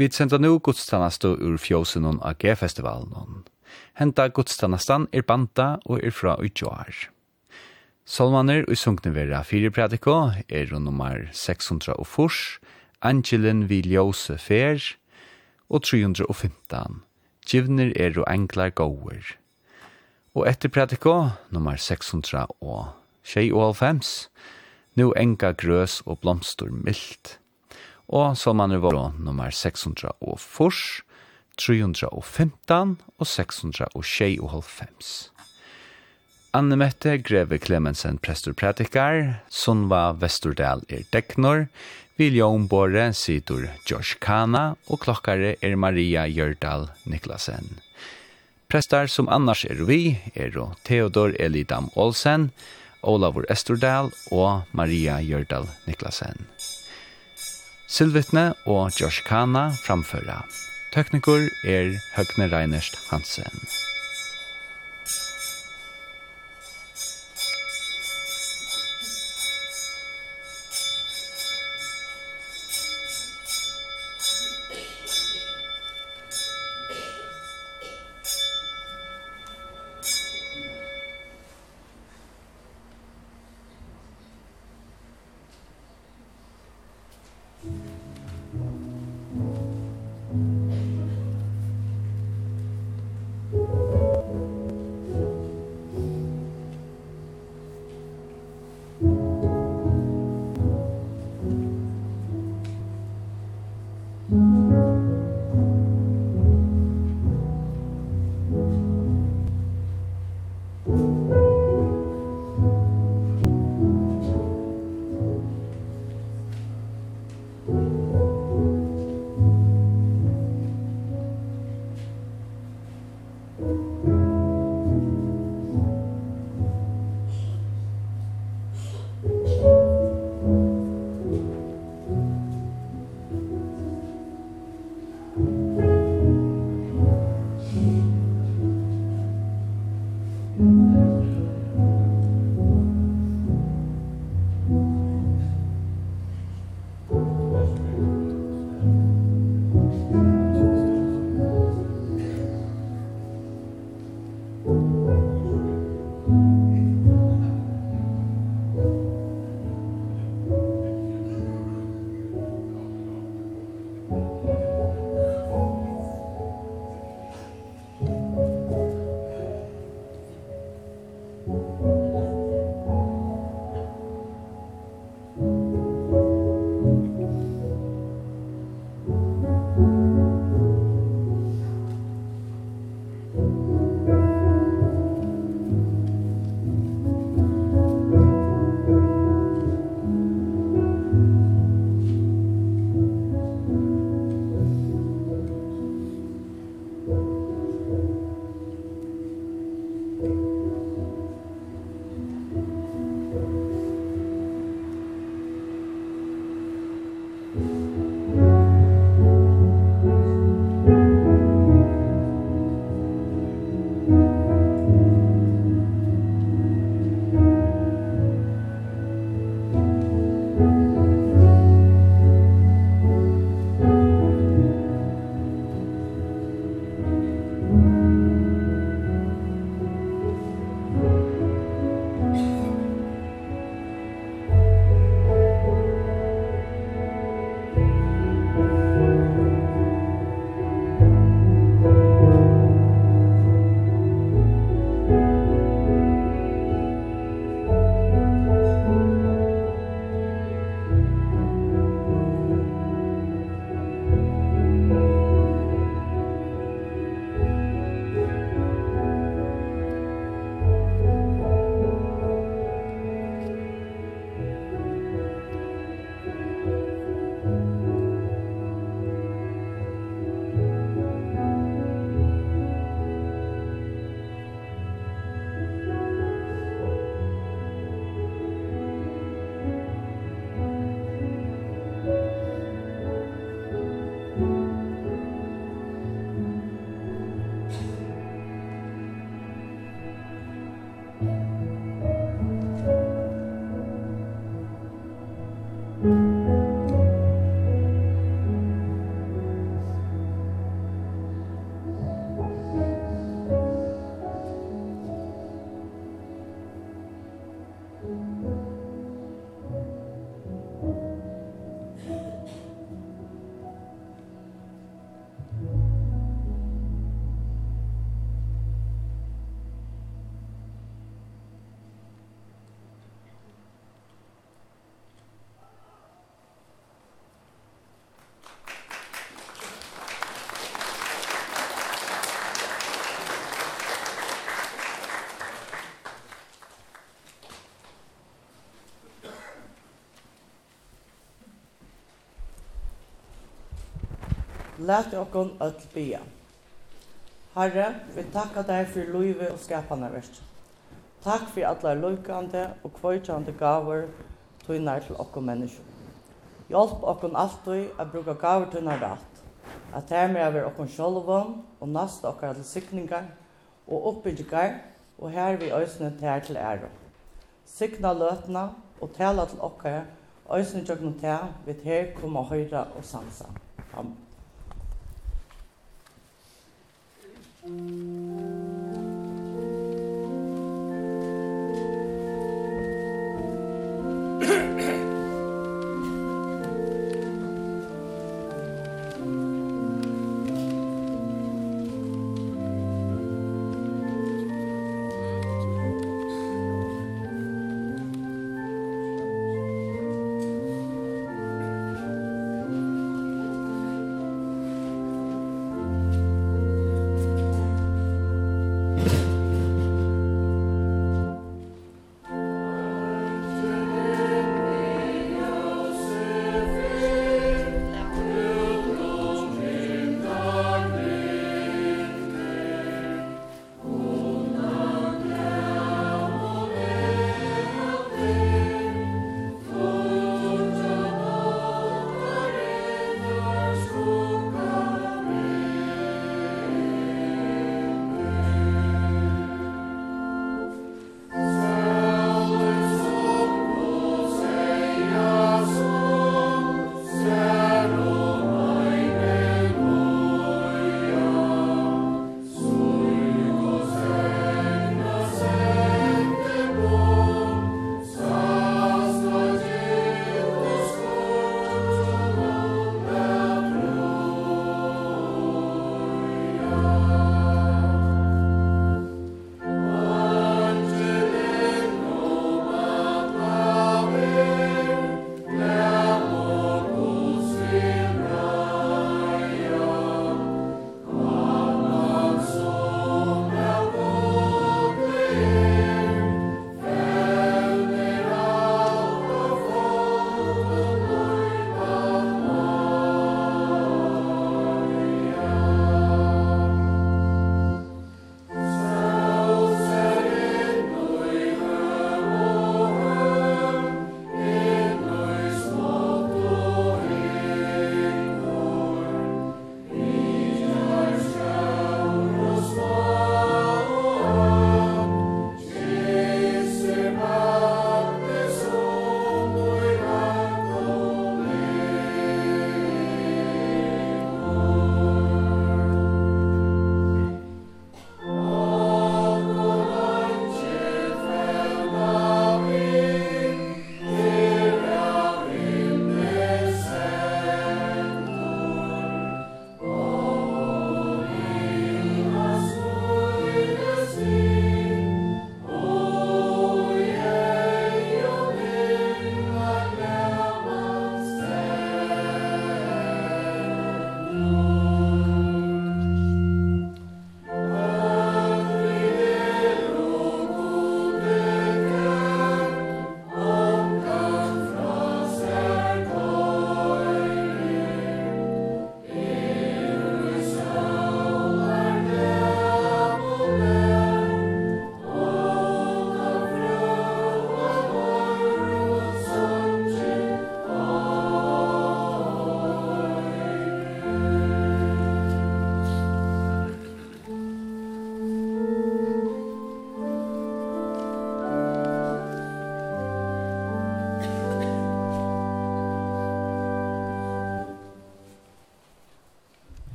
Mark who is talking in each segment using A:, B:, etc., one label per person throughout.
A: Vi senda nu godstanastu ur fjósinun av G-festivalen. Henta godstanastan er banta og er fra utjoar. Solmaner og sunkne vera fire prædiko er nummer 600 og furs, Angelen vi ljose fer, og 315. Givner er og enklar gåer. Og etter pratiko, nummer 600 og 6 og 5, nu enga grøs og blomstor mildt og så man er vår nummer 600 og furs, 315 og 600 og tjei og halvfems. Anne Mette Greve Clemensen, Prestor Pratikar, Sunva Vesturdal er deknor, Viljon Båre situr Josh Kana og klokkare er Maria Gjørdal Niklasen. Prestar som annars er vi er Theodor Elidam Olsen, Olavur Estordal og Maria Gjørdal Niklasen. Silvitne og Josh Kana framføra. Tekniker er Høgne Reinerst Hansen.
B: Læt okkon öll bia. Herre, vi takka deg fyrir luivi og skapanarverk. Takk fyrir allar luikande og kvøytjande gavar tuinar til okkom menneskjum. Hjálp okkom alltid at bruka gavar tuinar rætt. At med av okkom sjolvon og nast okkar til sikningar og oppbyggingar og her vi òsne tær til æro. Sikna løtna og tala til okkar òsne tjøkna tær vi her koma høyra og sansa. Amen.
C: Musik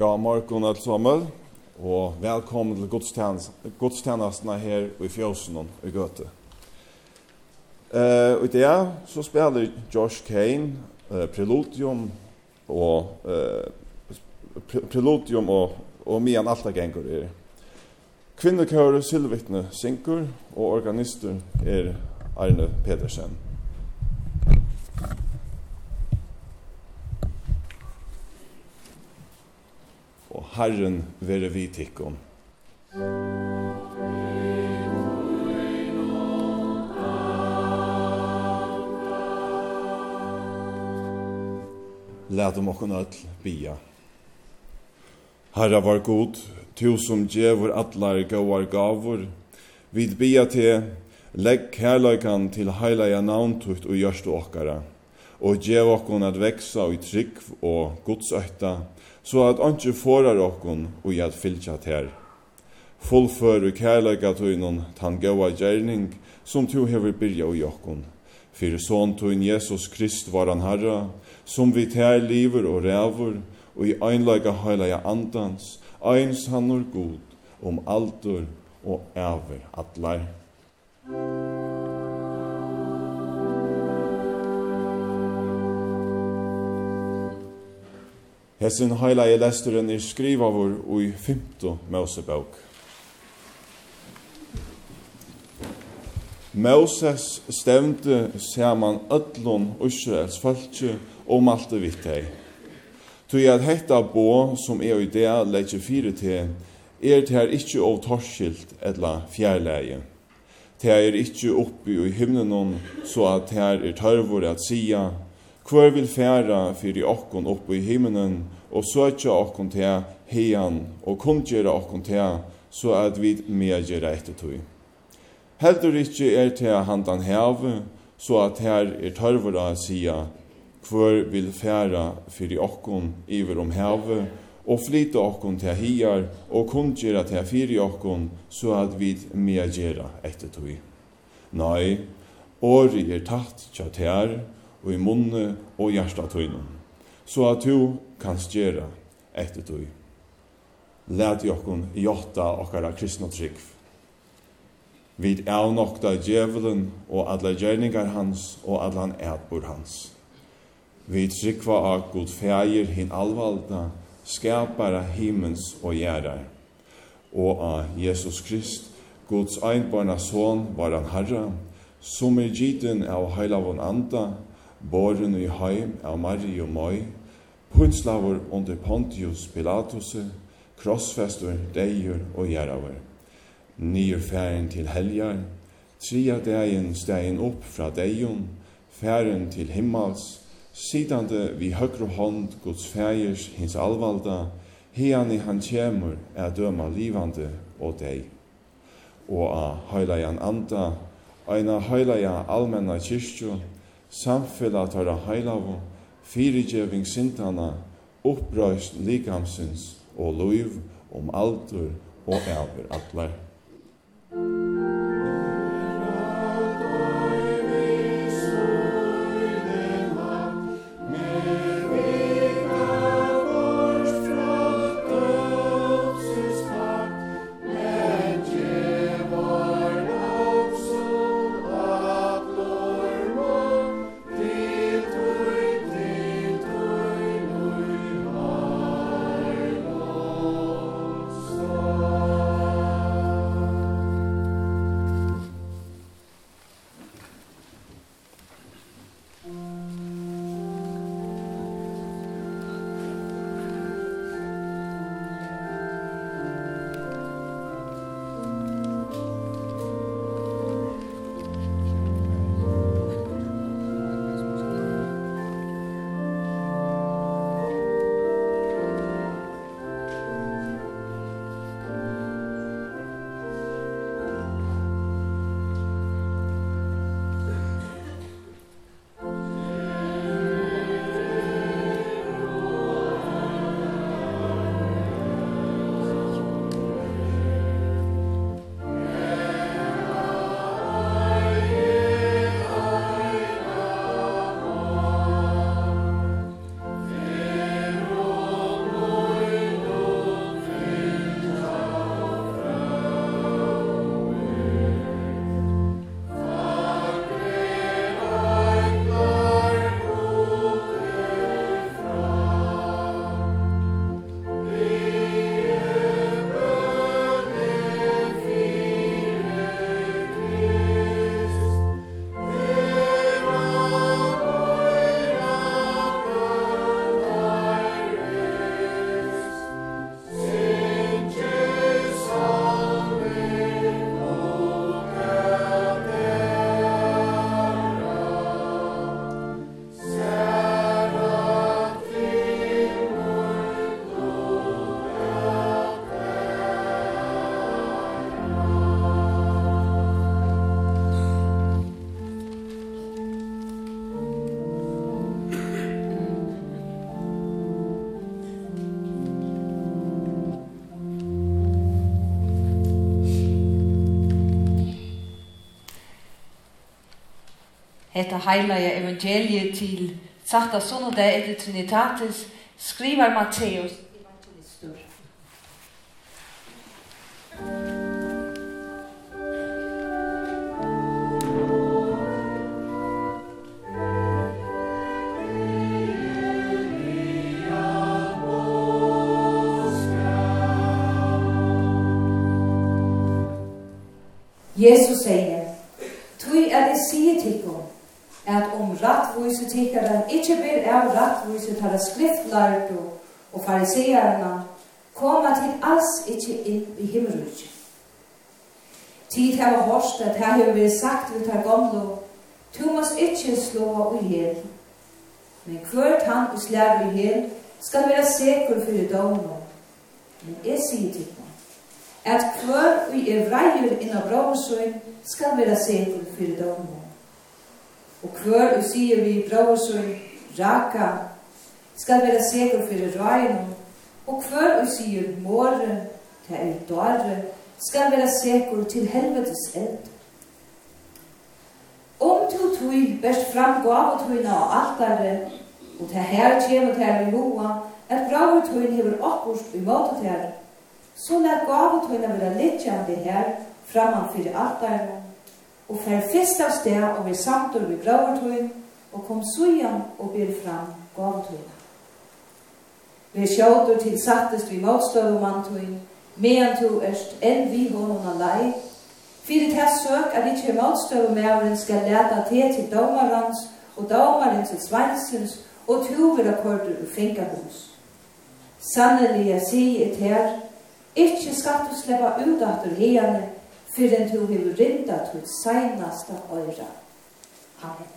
C: Ja, morgon og sammen, og velkommen til godstjenestene her i fjøsen og i Gøte. Uh, og i det så spiller Josh Kane uh, Preludium og uh, Preludium og, og Mian Altagengur er. Kvinnekører Silvittne Sinkur og organister er Arne Pedersen. Herren være vi tikkum. Lät om okkon öll bia. Herra var god, tu som djevor atlar gåar gavor, vid bia te, legg kärleikan til heilaja navntukt og gjørst okkara, og djev okkon at veksa i trygg og godsøkta, så at anki forar okkon og at fylgja ter. Fullfør og kærleika tøynon tan gaua gjerning som tu hever byrja ui okkon. Fyrir son tøyn Jesus Krist var han herra, som vi ter liver og rævur, og i einleika heilaja andans, eins han er god, om altur og æver atlar. Musik Hesin i lesteren er skrivavur ui fymto Mosebok. Moses stevnte saman öllun Israels fölkje og malte vitt hei. Tui at hetta bo som er i det leitje fyrir til, er det her ikkje av torskilt etla fjærleie. Det er ikkje oppi i himnenon, så at her er tørvore at sia Hvor vil færa fyrir okkon oppe i himmelen, og søtja okkon til heian, og kundgjera okkon til, så at vi medgjera etter tog. Heldur ikkje er til handan heve, så at her er tørvara sia, hvor vil færa fyrir okkon iver om heve, og flyta okkon til hiar, og kundgjera til fyrir okkon, så at vi medgjera etter tog. Nei, åri er tatt tja tær, og i munne og hjärsta tøynum, så at du kan gjera etter tøy. Læt jokkun jotta okkara kristna trygg. Vid nokta djevelen og alle gjerningar hans og allan ætbor hans. Vi tryggva av god feir hin alvalda, skapara himmens og gjerrar. Og av Jesus Krist, Guds einbarna son, var han herra, som er giten av heilavon anda, boren i heim av Mario Moi, putslaver under Pontius Pilatus, krossfester, Deir og Gjerraver. Nyer færen til helgar, tria degen stegen opp fra deion, færen til himmals, sidande vi høgru hånd Guds fægers hins alvalda, hiani han tjemur er døma livande og deg. Og a heilajan anda, eina heilaja almenna kyrkjo, samfella tørre heilavå, fyrigjeving sintana, opprøyst likamsins og loiv om altur og æver atler.
D: hetta heilaja evangeliet til Sakta Sonodeg etter Trinitatis, skriver Matteus evangelistur.
E: Jesus sier, tykkaren ikkje ber av rattviset tala skriftlardo og farisearna koma til alls ikkje inn i himmelrykje. Tid hava hårst at her hefur vært sagt vi tar gomlo, tu måst ikkje slå i hel. Men kvart han og slær i hel skal vera sekur fyrir domno. Men jeg sier til henne, at hver vi er vreier innan bråsøy skal vera sekur fyrir domno og hver og sier vi brøvsøy raka, skal være sikker for røyene, og hver og sier måre, det er dårre, skal være sikker til helvetes eld. Om to tui best fram gavetuina og altare, og det her kjemur til i loa, at gavetuina hever oppurst i måte til, så lær gavetuina vera litjande her framan fyrir altaren, og fer fyrsta sted og vi samtur vi grøvertøy og kom sujan og ber fram gavetøyna. Vi sjåtur til sattest vi motstøvumantøy, medan to erst enn vi honom lei, fyrir tess søk at ikkje motstøvumævren skal leta til til domarans og domaren til sveinsens og tuverakkordur og fingerhus. Sannelig jeg sier et her, ikkje skal du sleppa ut at du herne, fyrir enn du hefur rinda til seinasta øyra. Amen.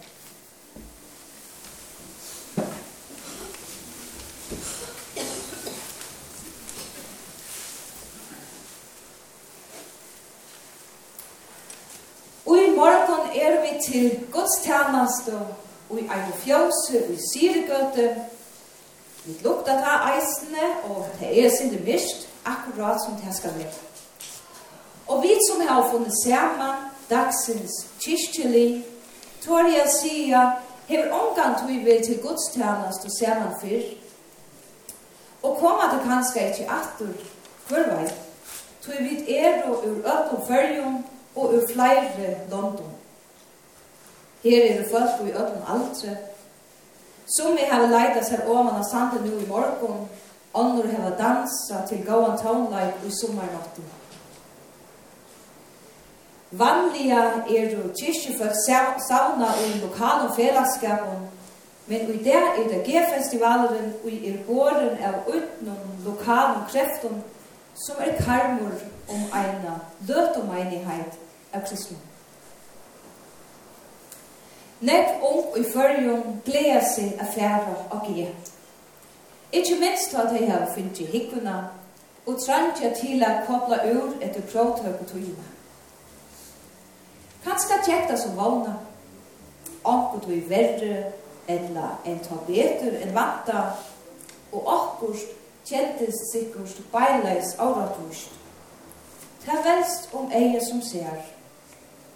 E: Og i morgon er vi til Guds tjernast og i ein fjøse og i Syregøte. Vi lukta ta eisene og det er sinne mist akkurat som det skal være. Og vi som har funnet sammen dagsens kyrkjelig, tror jeg sier, hever omgang tog vi til gudstjenest og saman fyrr, og kommer det kanskje ikke atter, hver vei, tog vi er og ur öllum følgen og ur flere London. Her er det folk og i öllum altre. som vi har leidt seg om man har sandt nå i morgen, Onnur heva dansa til gåan tónleik i sommarnottena. Vanliga er du kyrkjefolk sauna i lokal og fellesskapen, men i der er det G-festivalen og i er båren av utenom lokal og kreften som er karmur om eina løt og meinighet av kristne. Nekk ung i førjum gleder seg av og G. Ikke minst at jeg har finnet i hikkuna og trangja til å kobla ur etter prøvtøk og tøyene. Kanska tjekta som vana. Onkut vi verre, eller en ta betur, en vanta, og akkur kjentes sikkert beileis avratvust. Ta velst om eie som ser,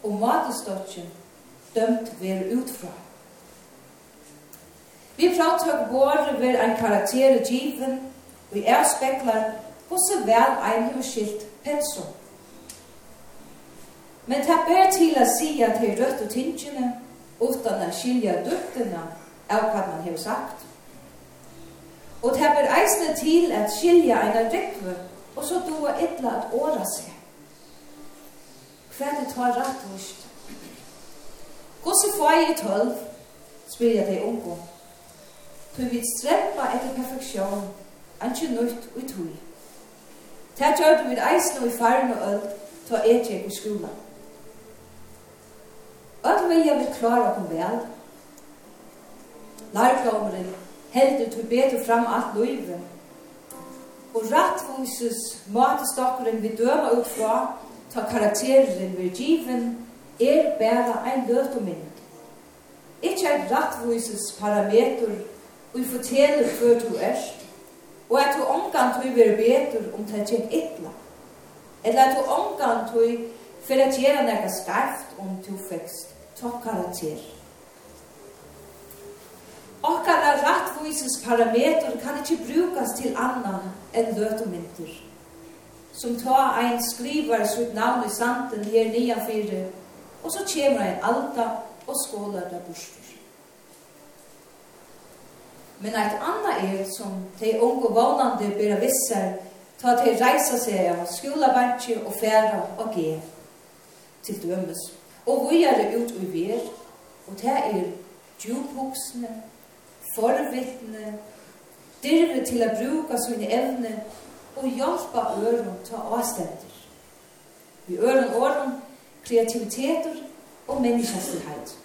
E: og matestotjen dømt ver utfra. Vi pratar våre ver ein karakter i given, og er speklar hos vel ein hos skilt pensum. Men det ber til å si at det er rødt og tingene, utan å skilja duktene av hva man har sagt. Og det ber eisne til at skilja en rekve, og så doa etla at åra seg. Hva er det tar rett vist? Gåse fag i tølv, spyr jeg deg ungo. Du vil streppa etter perfeksjon, anki nøyt og tøy. Det gjør du vid eisne i faren og øld, ta etje i skolan. Öll vilja vil klara okkur vel. Lærklomeren heldur til betur fram alt løyve. Og rattvuses matestokkeren vi døma ut fra, ta karakteren vi given, er bæra ein løft og mynd. Ikkje ein rattvuses parameter vi forteller før du erst, og at du omgang tog vi betur om det er ikke etla. Eller at du omgang tog för att göra något skarft om du fick tockare till. Okkara rattvisens parameter kan ikke brukas til anna enn løtomynter. Som ta ein skrivar sitt navn i santen her nia fire, og så kjemur ein alta og skålar der bostur. Men eit anna er som de unge vånande bera visser, ta tei reisa seg av skolabansje og færa og gea til dømes. Og vi er ut i ver, og det er djuphoksne, forvittne, dirve til å bruka sine evne og hjelpa øren ta avstender. Vi øren åren kreativiteter og menneskestighet.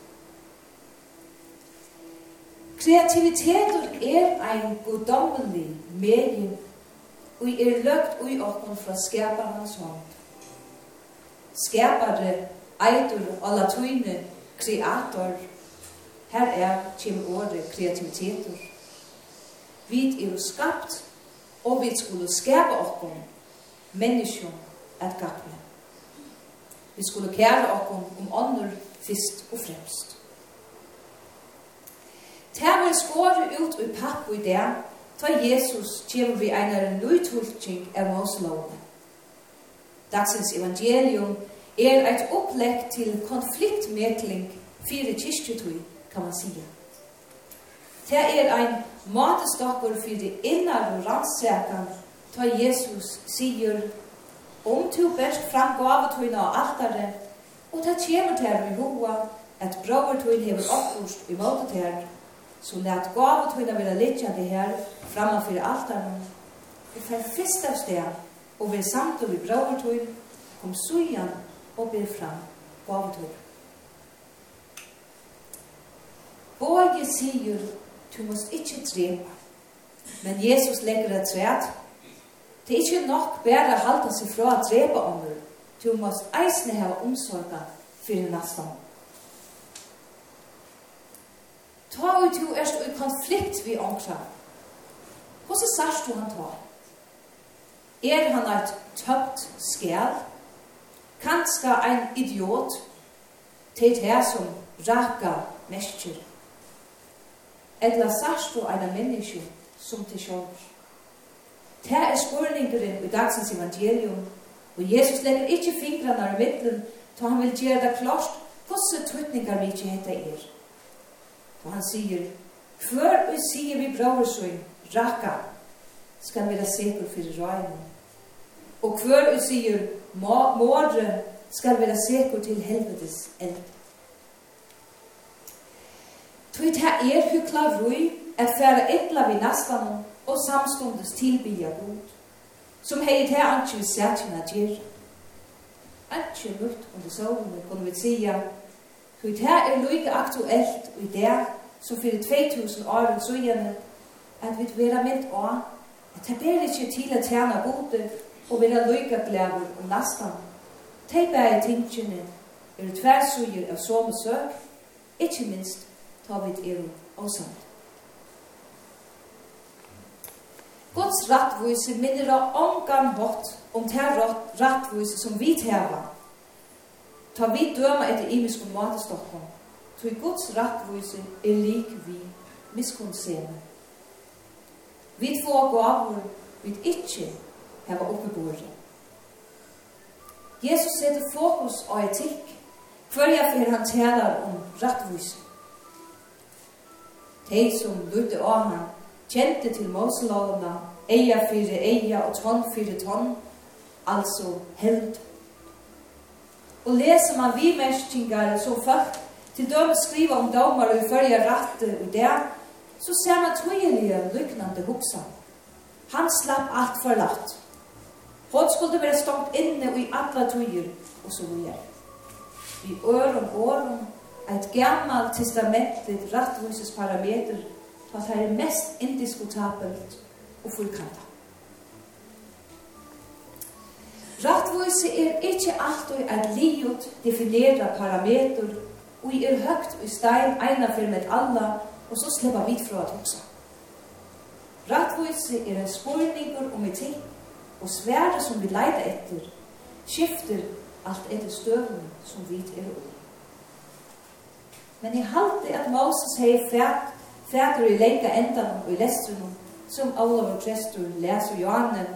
E: Kreativiteter er ein goddommelig medie og er løgt ui åkken fra skaparens hånd skapare, eitur og latuine, kreator. Her er kjem året kreativiteter. Vi er skapt, og vi skulle skapa okkom, menneskje, at gapne. Vi skulle kære okkom om ånder fyrst og fremst. Det var skåret ut i papp i det, ta Jesus kjem vi einar nøytulting av oss lovene. Dagsens evangelium er eit opplegg til konfliktmekling fyrir kyrkjetui, kan man sige. Det er ein matestakur fyrir innar og rannsakan ta Jesus sier, om tu best fram gavetøyna og altare og ta kjemur ter i hoa at brøvertøyn hever oppost i måte ter så let gavetøyna litja det her framan fyrir altare, vi fer fyrst av sted og vi samt og ved brøvertøy, kom sujan og ber fram gavetøy. Båge sier, du måst ikkje trepa, men Jesus legger et træt. Det er ikkje nok bare halda seg fra å trepa ånder, du måst eisne hava omsorga fyrir nastan. Ta ut du erst i konflikt vi omkra. Hvordan sars du han tar? Er han eit tøpt skjæl? Kanska ein idiot? Teit her som raka mestjer. Etla sarst du eina menneske som til sjål. Det er spurningeren i dagsens evangelium, og Jesus legger ikkje fingrarna i middelen, ta han vil gjøre det klart hvordan tøtningar vi ikkje heter er. Og han sier, Hver vi sier vi bror søgn, rakka, skal vi da se på fyrir røyna. Og hver og sier, måre skal være sikker til helvetes eld. Tui ta er hykla rui, at færa etla vi nastan og samstundes tilbya god, som hei ta antje vi sætina gjerra. Antje lutt under sovene kunne vi sia, tui ta er luik aktuelt og i dag, som fyrir 2000 åren sujane, at vi vera mynd å, at ta ber ikkje til at tjena gode, og vera lykka glæver om nastan. Tei bæri tingene er tversuger av som søk, ikkje minst ta vid er åsamt. Guds rattvise minner av omgang bort om det rattvise som vi tæva. Ta vi døma etter i miskunn mat i Guds rattvise er lik vi miskonsene. Vi två gavur, vi ikkje hava oppebore. Jesus setter fokus og etikk hver jeg fyrir han taler om rattvise. De som lydde av han kjente til Moselovene eia fyrir eia og tonn fyrir tonn, altså held. Og leser man vi vimerskningar som folk til døm skriver om domar og følger rette og det, så ser man tøyelige lyknande hoksa. Han slapp alt for latt. Hon skulle være stått inne i alla tøyer, og så videre. I øren åren, et gammalt testamentligt rattvises parameter, for det er mest indiskutabelt og fullkantet. Rattvise er ikkje alltid ein liot definera parameter, og i er høgt i stein eina fyrir med alla, og så slipper vi fra at hoksa. Rattvise er en spurningur om etikk Og sværet som vi leiter etter, skifter alt etter støvn som vi er ui. Men i halte at Moses hei fæt, fætur i lenga endan og i lestrunum, som Olav og Trestur leser Johanne,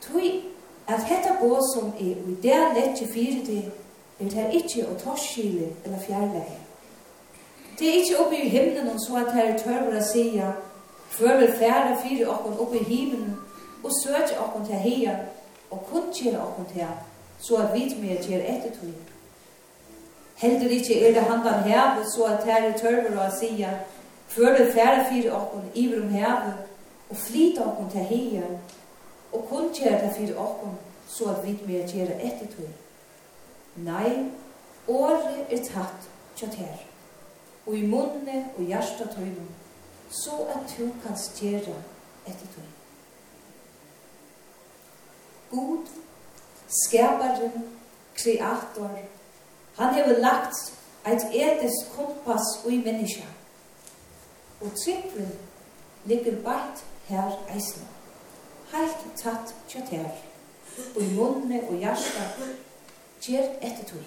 E: tui at hetta bo som er i det letje fyrir det, er det ikkje å torskile eller fjærleie. Det er ikkje oppe i himlen og så at her tørver å sige, før vil fære fyrir okken oppe i himlen og søke okkum til her og kun tjene okkum til så at vi mer tjene etter tog. Heldur ikkje er det handan hevet så at her tørver og sia før det færre fyrir okkum iver om hevet og flit okkum til her og kun tjene til fyrir okkum så at vi mer tjene etter tog. Nei, året er tatt tjatt her og i munne og hjertet tøyden så at du kan stjere etter tøyden. Gud, skaparen, kreator, han hever lagt eit etisk kompass ui menneska. Og tryggvin ligger bært her eisne. Heilt tatt tjatt her, og i munne og hjarta, gjert etter tog.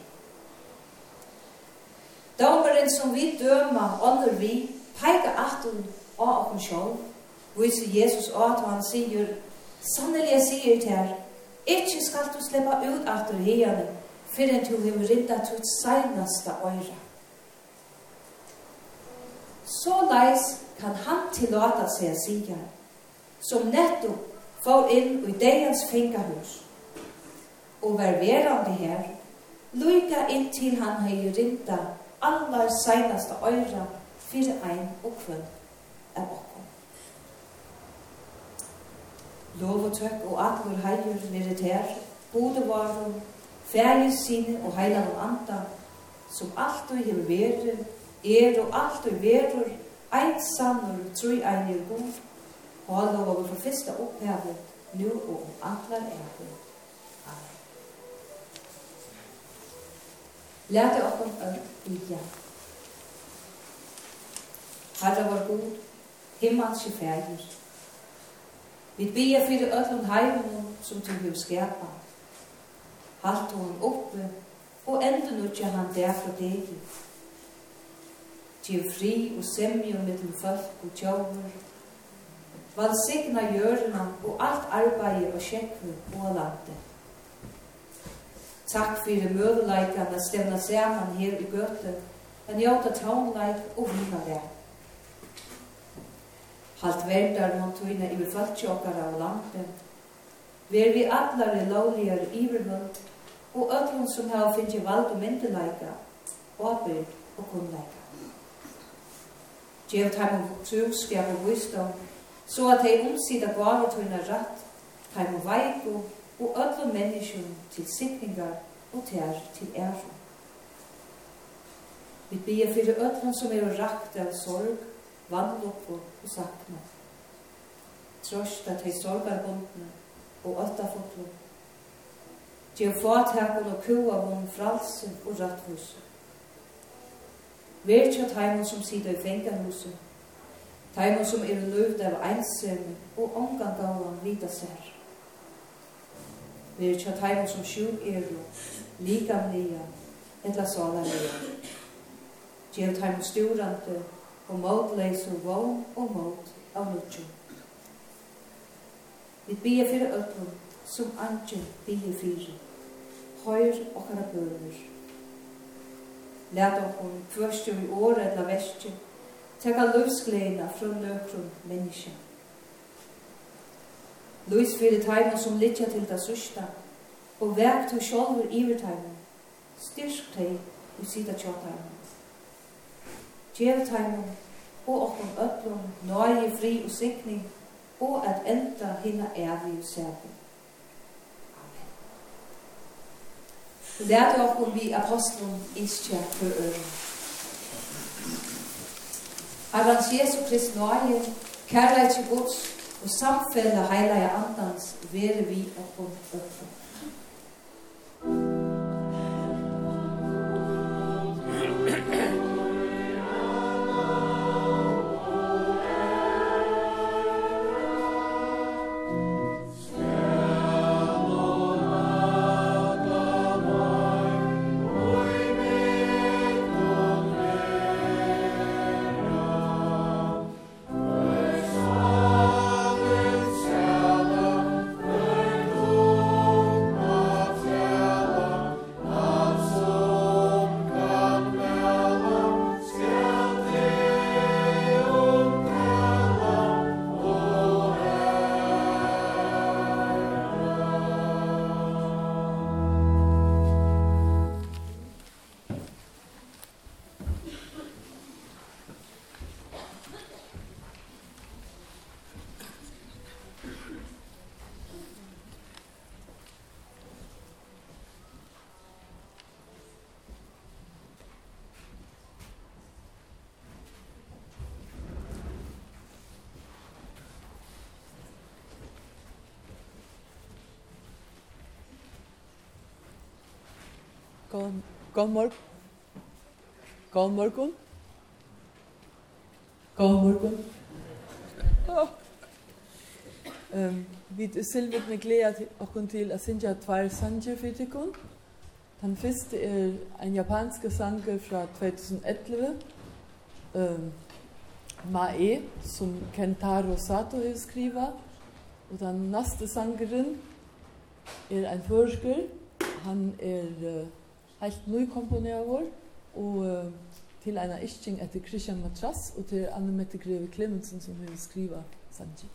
E: Dómaren som vi døma ånder vi, peika atun av okkur sjálf, viser Jesus at han sier, sannelig jeg sier til her, Ikke skal du slippe ut etter hegene, før enn du vil rinda til seneste øyre. Så leis kan han tillata seg sier, som nettopp får inn i degens fingerhus, og vær verande her, lyka inn til han hei rinda allar seinaste øyra fyrir ein og kvöld av lov og tøkk og atlur ter, meditær, bodevarum, færges sine og heilar og anda, som alt og hever veru, er og alt og veru, eit sannur, tru trui einir god, og alla var vi fra fyrsta opphavet, nu og om atlar eget. Amen. Lærte okkur öll i hjert. Herre var god, himmels i færger, Vi ber fyrir öllum heimunum som du vil skapa. Halt hon oppe og enda nutja han der for deg. Gjev fri og semje mellom folk og tjauver. Valsigna jørna og alt arbeid og sjekkve og lande. Takk fyrir møveleikene stevna saman her i gøte, en jota trånleik og vinnaverk halt verdar mot tuina i befolkjåkara av landet. Ver vi atlare lovligare ivervöld, og ötlun som hava finnje vald og myndelaika, åbyrd og kunnleika. Gjev taim og truskap og visdom, så at hei omsida gave tuina ratt, taim veiku veiko, og ötlun menneskjum til sikningar og tær til æru. Vi bier fyrir ötlun som er rakt av sorg, vannlokko og sakna. Trosta til sorgarbundne og ötta åttafotlo. Til fatakon og kua kuavon fralse og rattvuse. Vertja taimun som sida i fenganhuset, taimun som er løvd av einsemi og omgangavan vita sær. Vertja taimun som sjuk er jo, likamlia, etla salalia. Gjev taimun sturante og mot leysur vogn og mot av nutju. Vi bia fyrir öllum som anki bia fyrir. Høyr okkara bønur. Læt okkur kvørstu i året eller vestju, teka løvsgleina fra nøkrum menneska. Lys fyrir teimen som litja til det sørsta, og vek til sjolver iver teimen, styrk teg og sida tjå teimen. Gjev teimum, og okkom öllum, nøye fri og sikning, og at enda hinna evig særum. Amen. Lærte okkom vi apostlum innskjær for øren. Arrans Jesu Krist nøye, kærleik til Guds, og samfellet heilige andans, vere vi okkom öllum.
F: God, god morgen. God morgen. God morgen. Oh. Um, vi er silvet med glæder okken til at synge tvær sanger for tikkun. Den første er en japansk sanger fra 2011. Um, Mae, som Kentaro Sato har skrivet. Og den næste sangeren er en forsker. Han er... Uh, helt nykomponerad og uh, til en isking etter Christian Matras og til Anne Mette Greve Clemensen som har skrivit Sanji.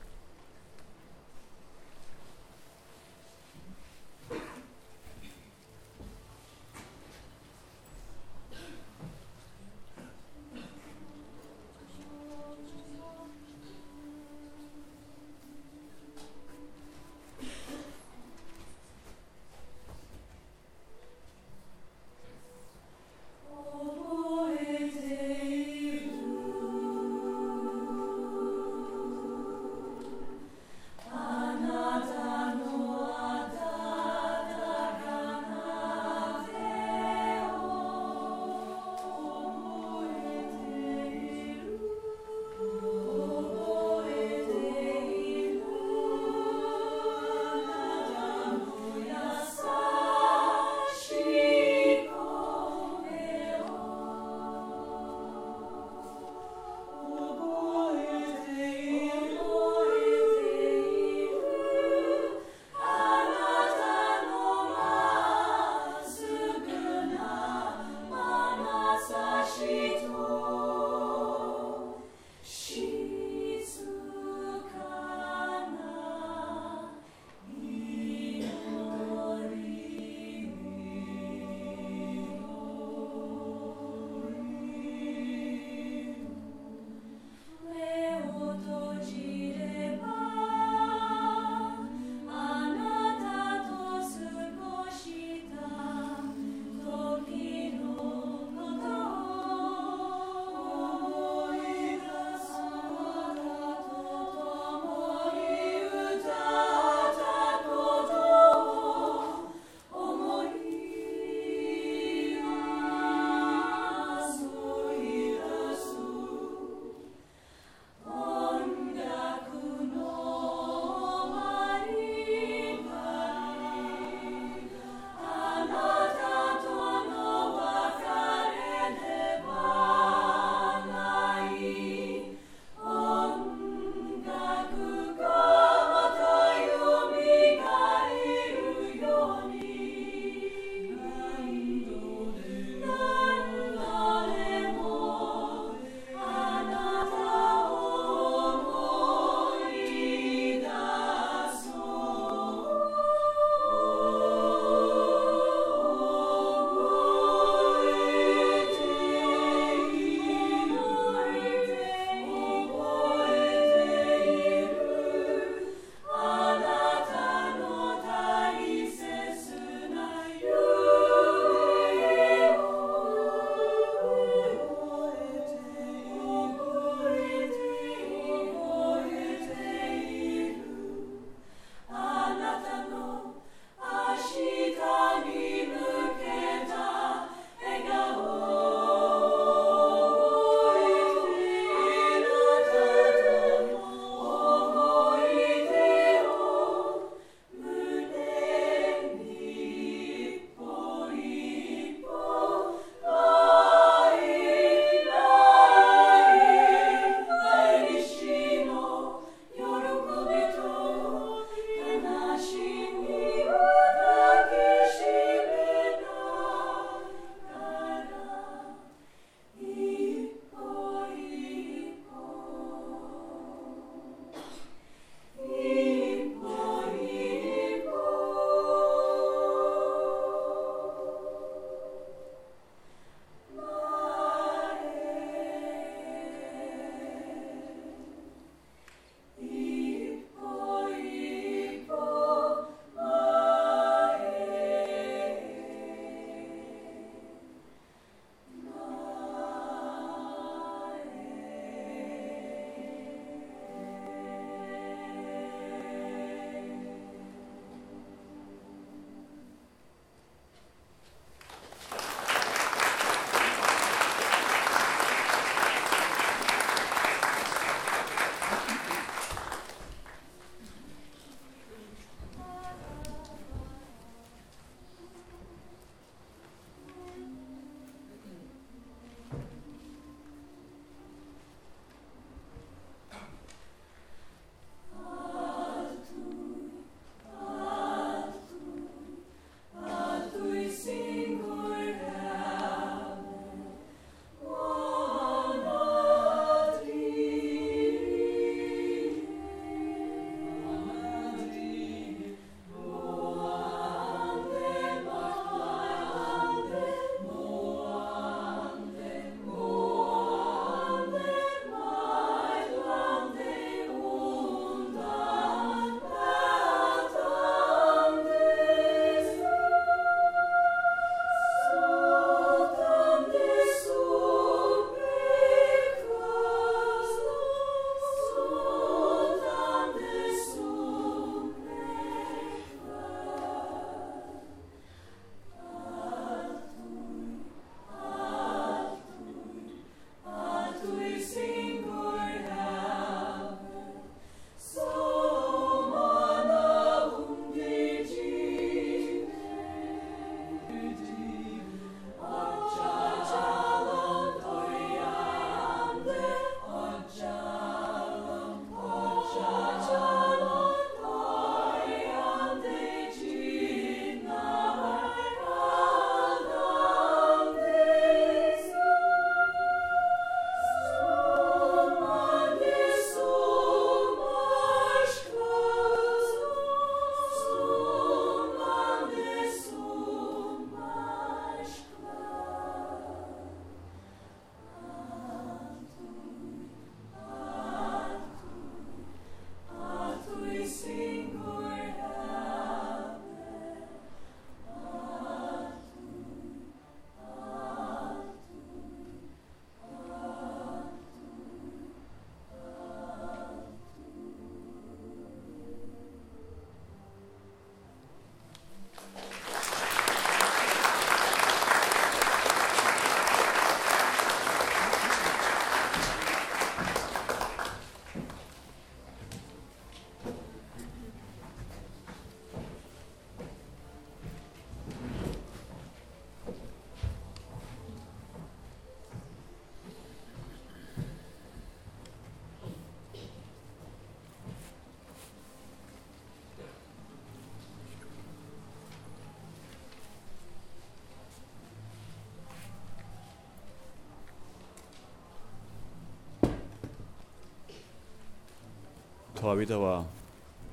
G: ta vi det var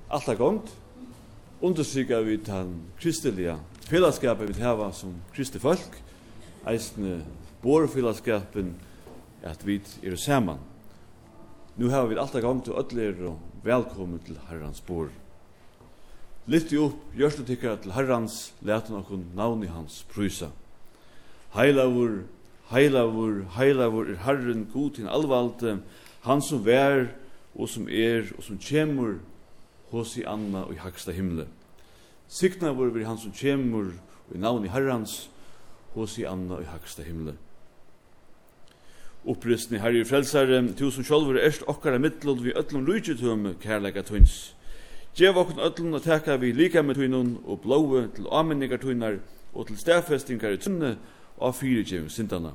G: alltid gongt, understryka vi den kristelige fellesskapet vi hava som kristelig folk, eisne borfellesskapen, at vi er saman. Nu har vi alltid gongt og ødler og velkommen til herrans bor. Lyft jo opp til herrans, leten okkur navn i hans prysa. Heilavur, heilavur, heilavur er herren god til alvalde, han som vær, og som er og som kjemur hos i anna og i haksta himle. Sikna vår vi han som kjemur og i navn i herrans hos i anna og i haksta himle. Upprystni herri frelsare, tusen sjolver erst okkara mittlod vi öllum rujtjutum kærleika tøyns. Gjev okkun öllum at teka vi lika med tøynun og blåu til amenningar tøynar og til stafestingar i tunne og fyrirgjevum sindana.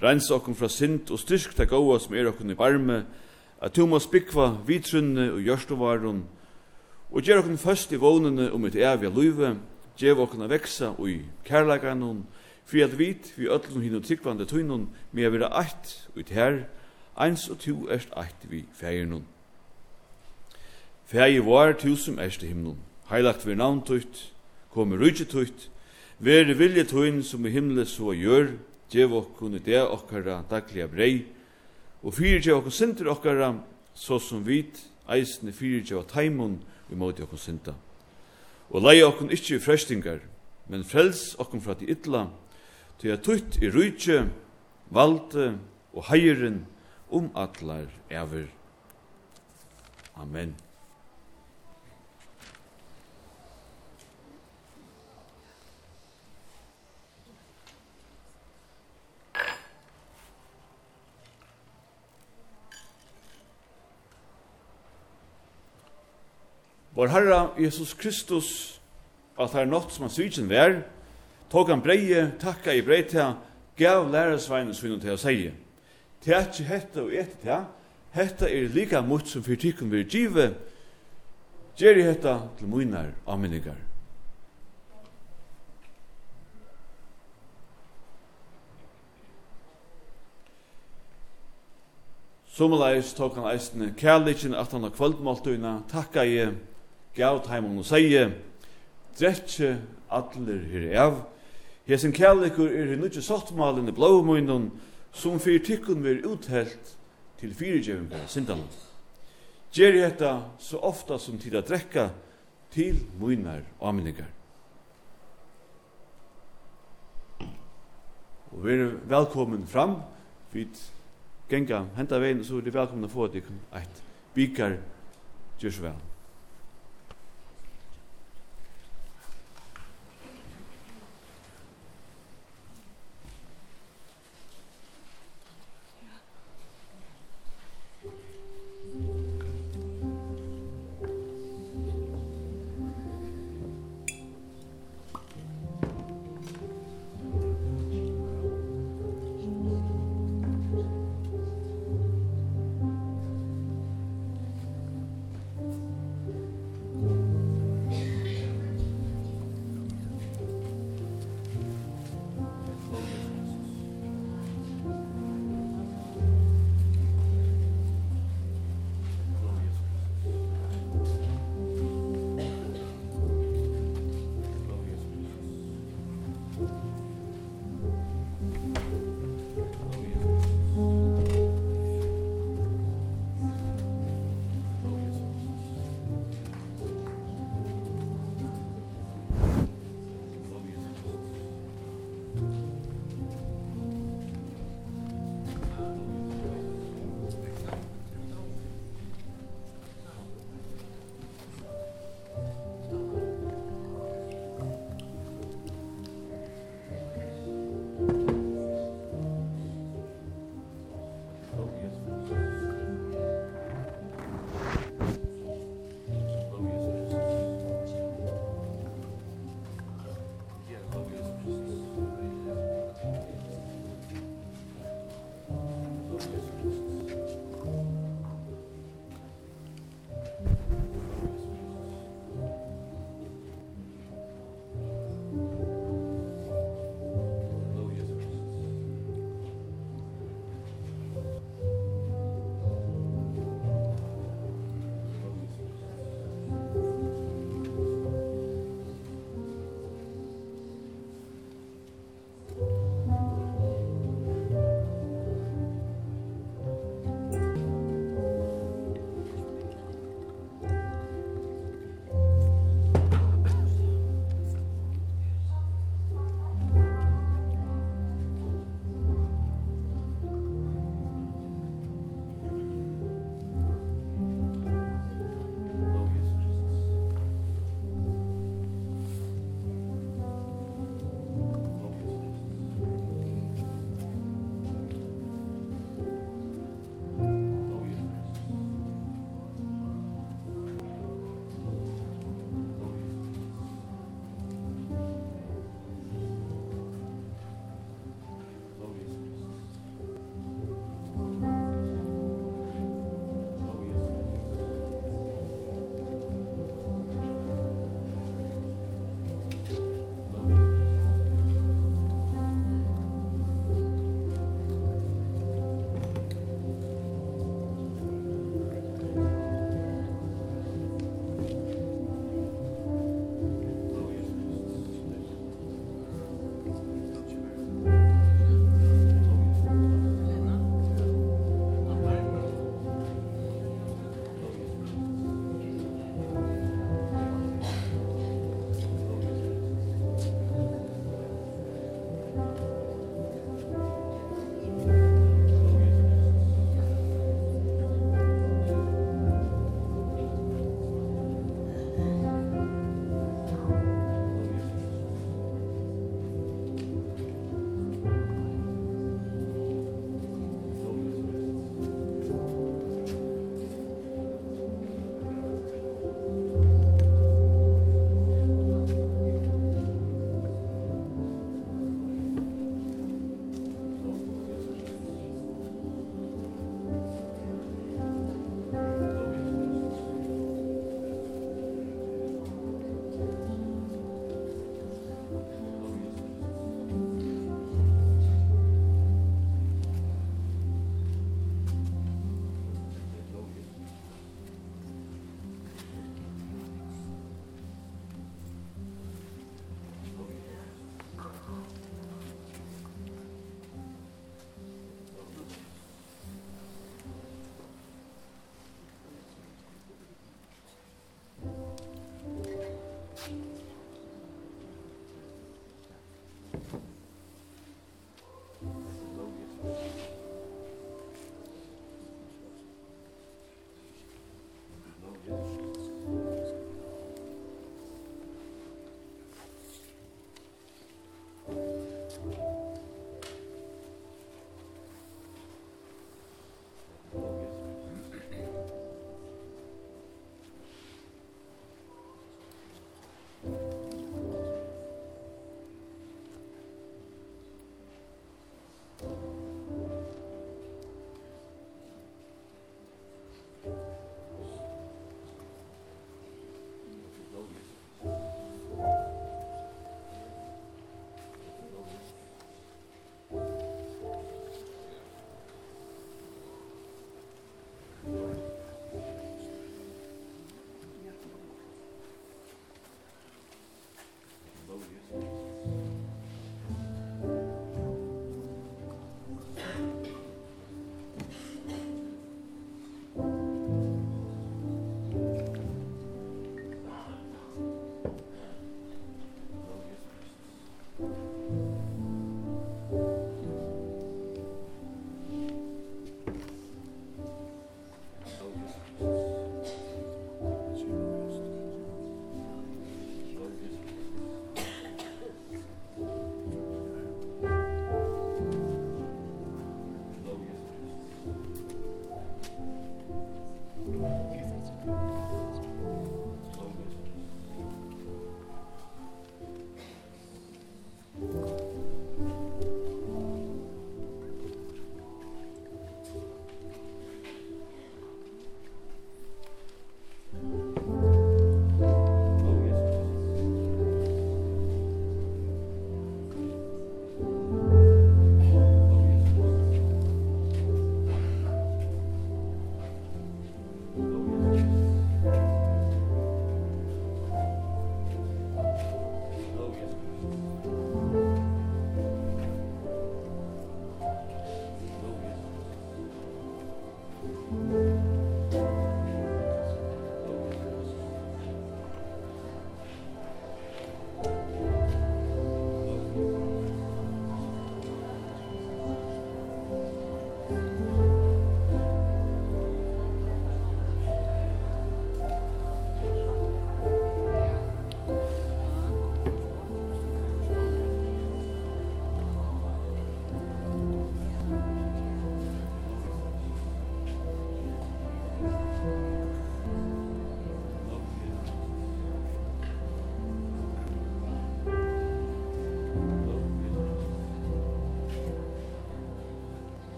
G: Reins okkun fra sind og styrk ta gåa som er okkun i varme, at du må spikva vitrunne og gjørstovarun, og gjer okken først i vånene om et evig luive, gjev okken a veksa og i kærleikanun, fri at vit vi öllum hinn og tryggvande tøynun, me a vera eitt ut her, eins og tu erst eitt vi fægernun. Fægi var tu som erst i himnun, heilagt vi navn tøyt, komi rujtje tøyt, veri vilje tøyn som i himle så gjør, gjev okken i det okkara daglige brei, og fyrirgje okkur synder okkara, så som vit eisne fyrirgje og taimun vi måti okkur sinta. Og lei okkur ikkje i frestingar, men frels okkur fra de ytla, til at tutt i rujtje, valde og heiren om atlar ever. Amen. Vår Herre Jesus Kristus, at her nått som han svitsen vær, tog han breie, takka i breie gav lærersveinen svinnet til å seie. Til at ikke hette og etter til hette er lika mot som for tikkun vi give, i hette til munar avminningar. Sommerleis tok han eisne kærleikin at han har kvöldmåltøyna takka i gav taimon og seie, dretje atler her av, hesen kjærleikur er her nudje sottmalen i blåmunnen, som fyrir tykkun vir uthelt til fyrirgjevingar sindalan. Gjer hetta så ofta som tid at drekka til munar aminningar. Og vi er velkommen fram, vi genga henta vegin, så er det velkommen å få at vi kan eit bikar, gjør så vel.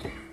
G: Takk.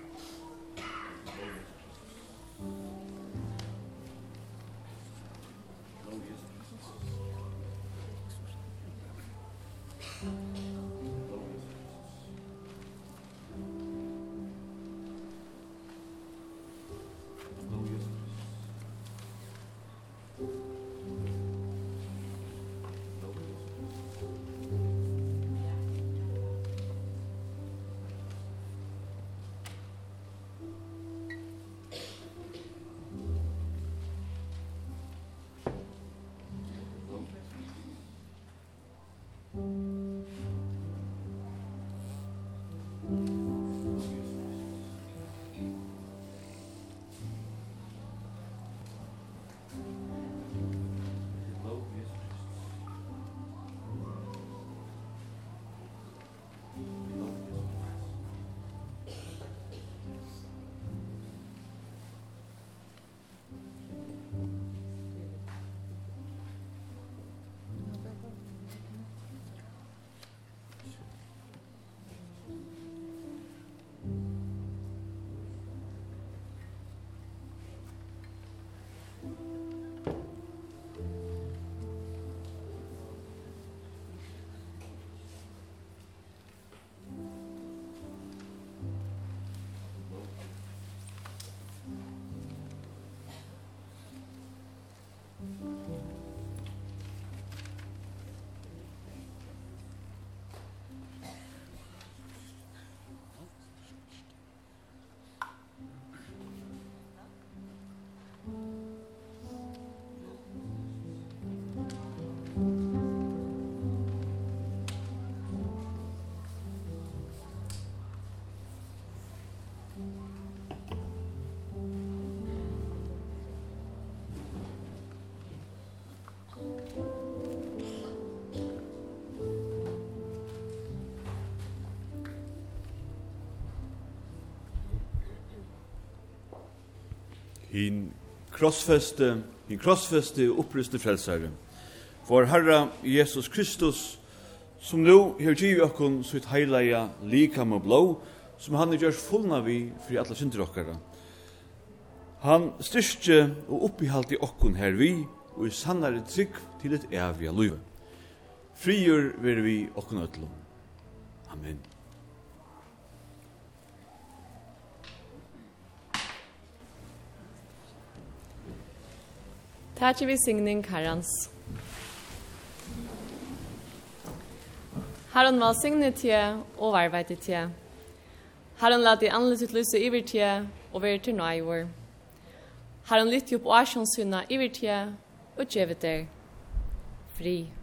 G: hin krossfeste, hin krossfeste uppryste frelsare. For Herre Jesus Kristus, som nu her giv okkon sitt heilaja likam og blå, som han gjør fullna vi fri alla synder okkara. Han styrste og oppihalt i okkon her vi, og i sannare trygg til et evige løyve. Frigjør ver vi okkon ötlom.
H: lærte vi signing herrens. Herren var signe til og varveid til. Herren lærte anle sitt lyse iver til og være til nøyver. Herren lytte opp årsjonssynet iver til og gjevet der. Fri.
B: Fri.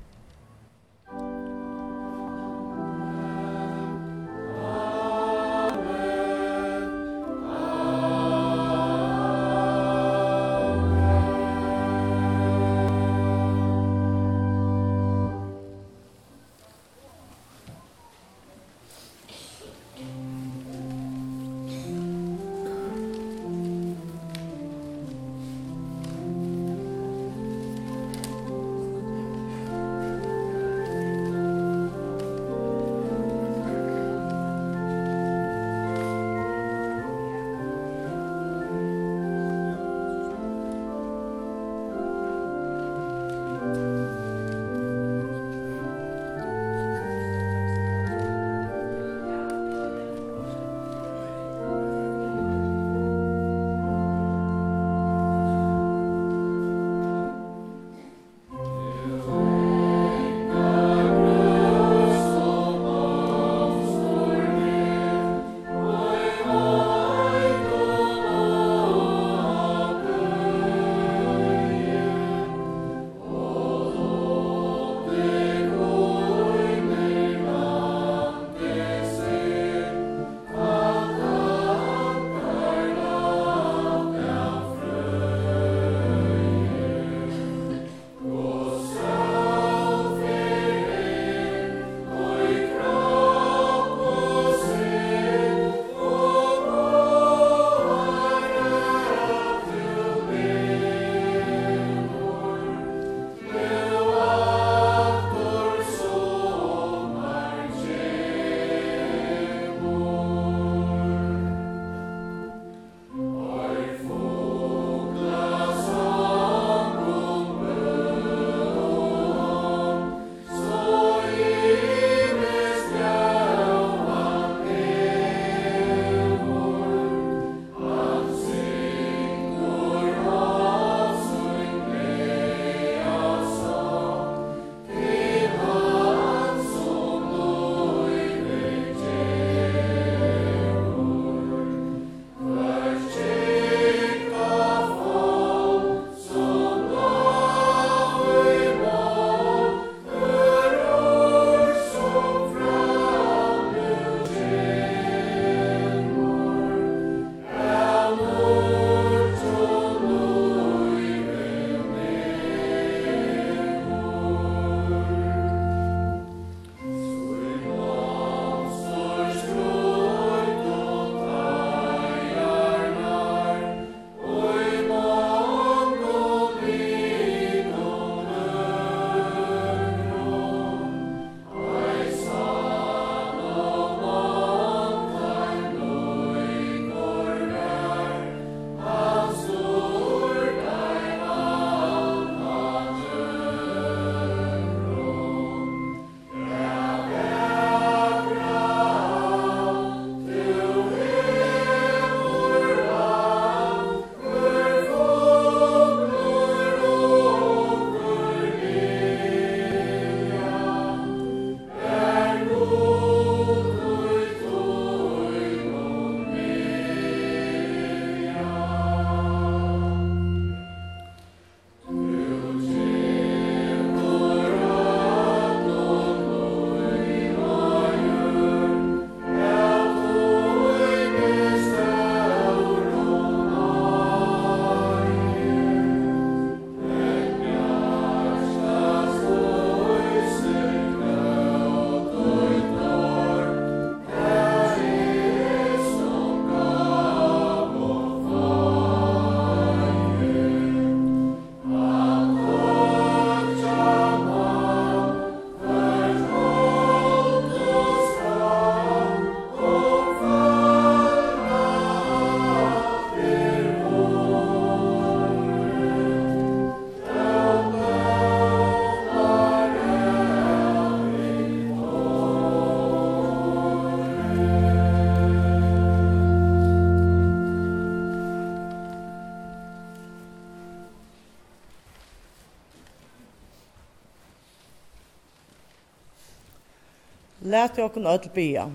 B: lati okkum öll bia.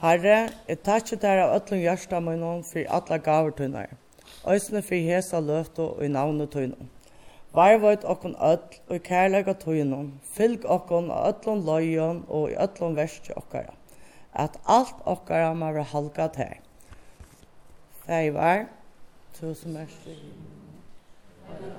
B: Herre, jeg takki dær av öllum hjarta møynum fyrir alla gaver tunnar. Øysene fyrir hesa løftu og i navnu tøynum. Varvøyt okkun öll og i kærleika tøynum. Fylg okkun av öllum løyun og i öllum versi okkara. At alt okkara må vera halga tær. Fævar, tusen versi. Amen.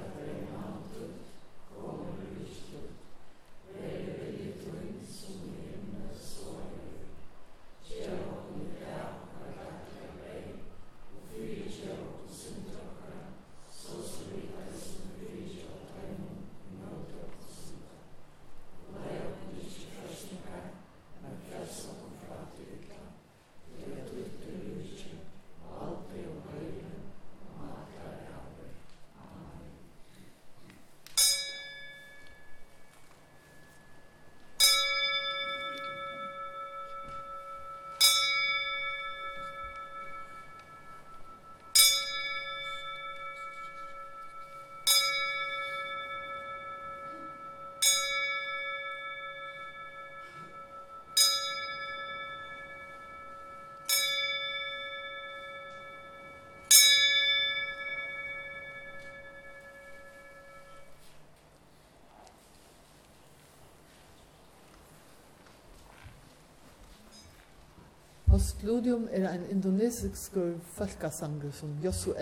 F: Postludium er ein indonesisk folkasangur som Josu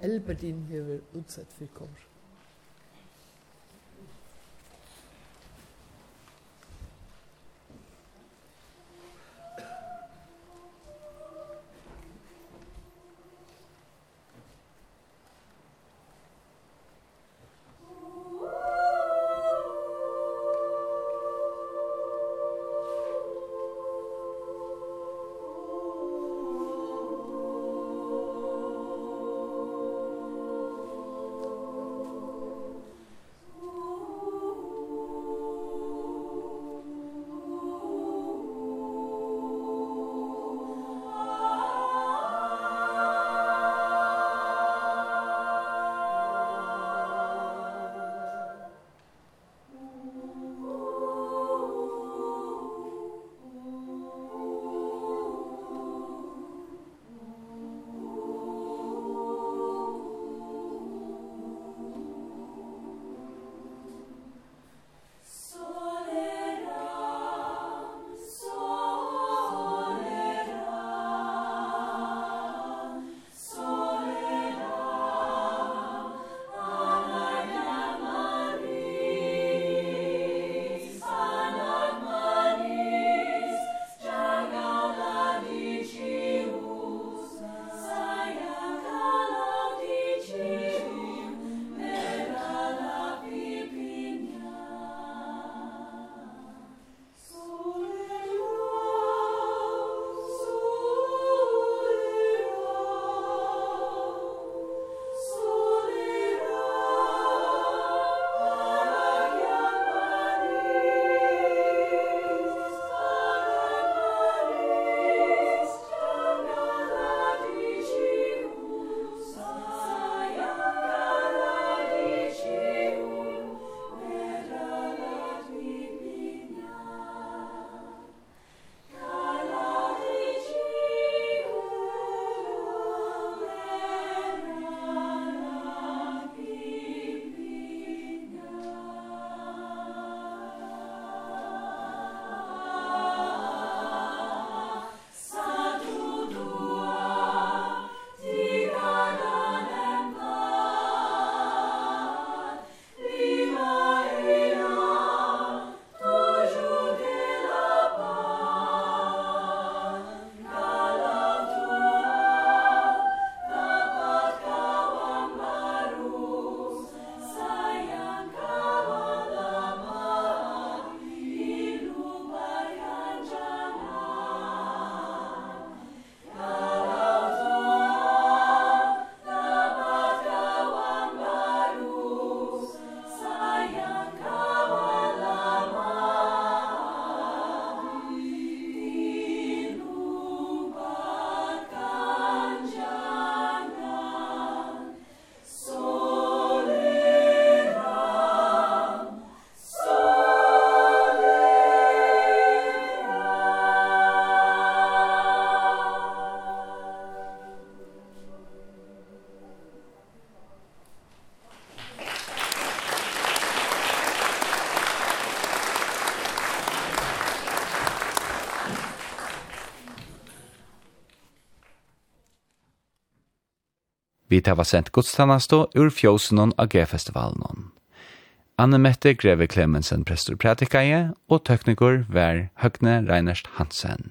F: Elberdin hever utsett fyrir kommer.
A: Vi tar var sent godstannastå ur fjósenon av G-festivalen. Anne Mette Greve Clemensen prestur pratikaje, og tekniker var Høgne Reinerst Hansen.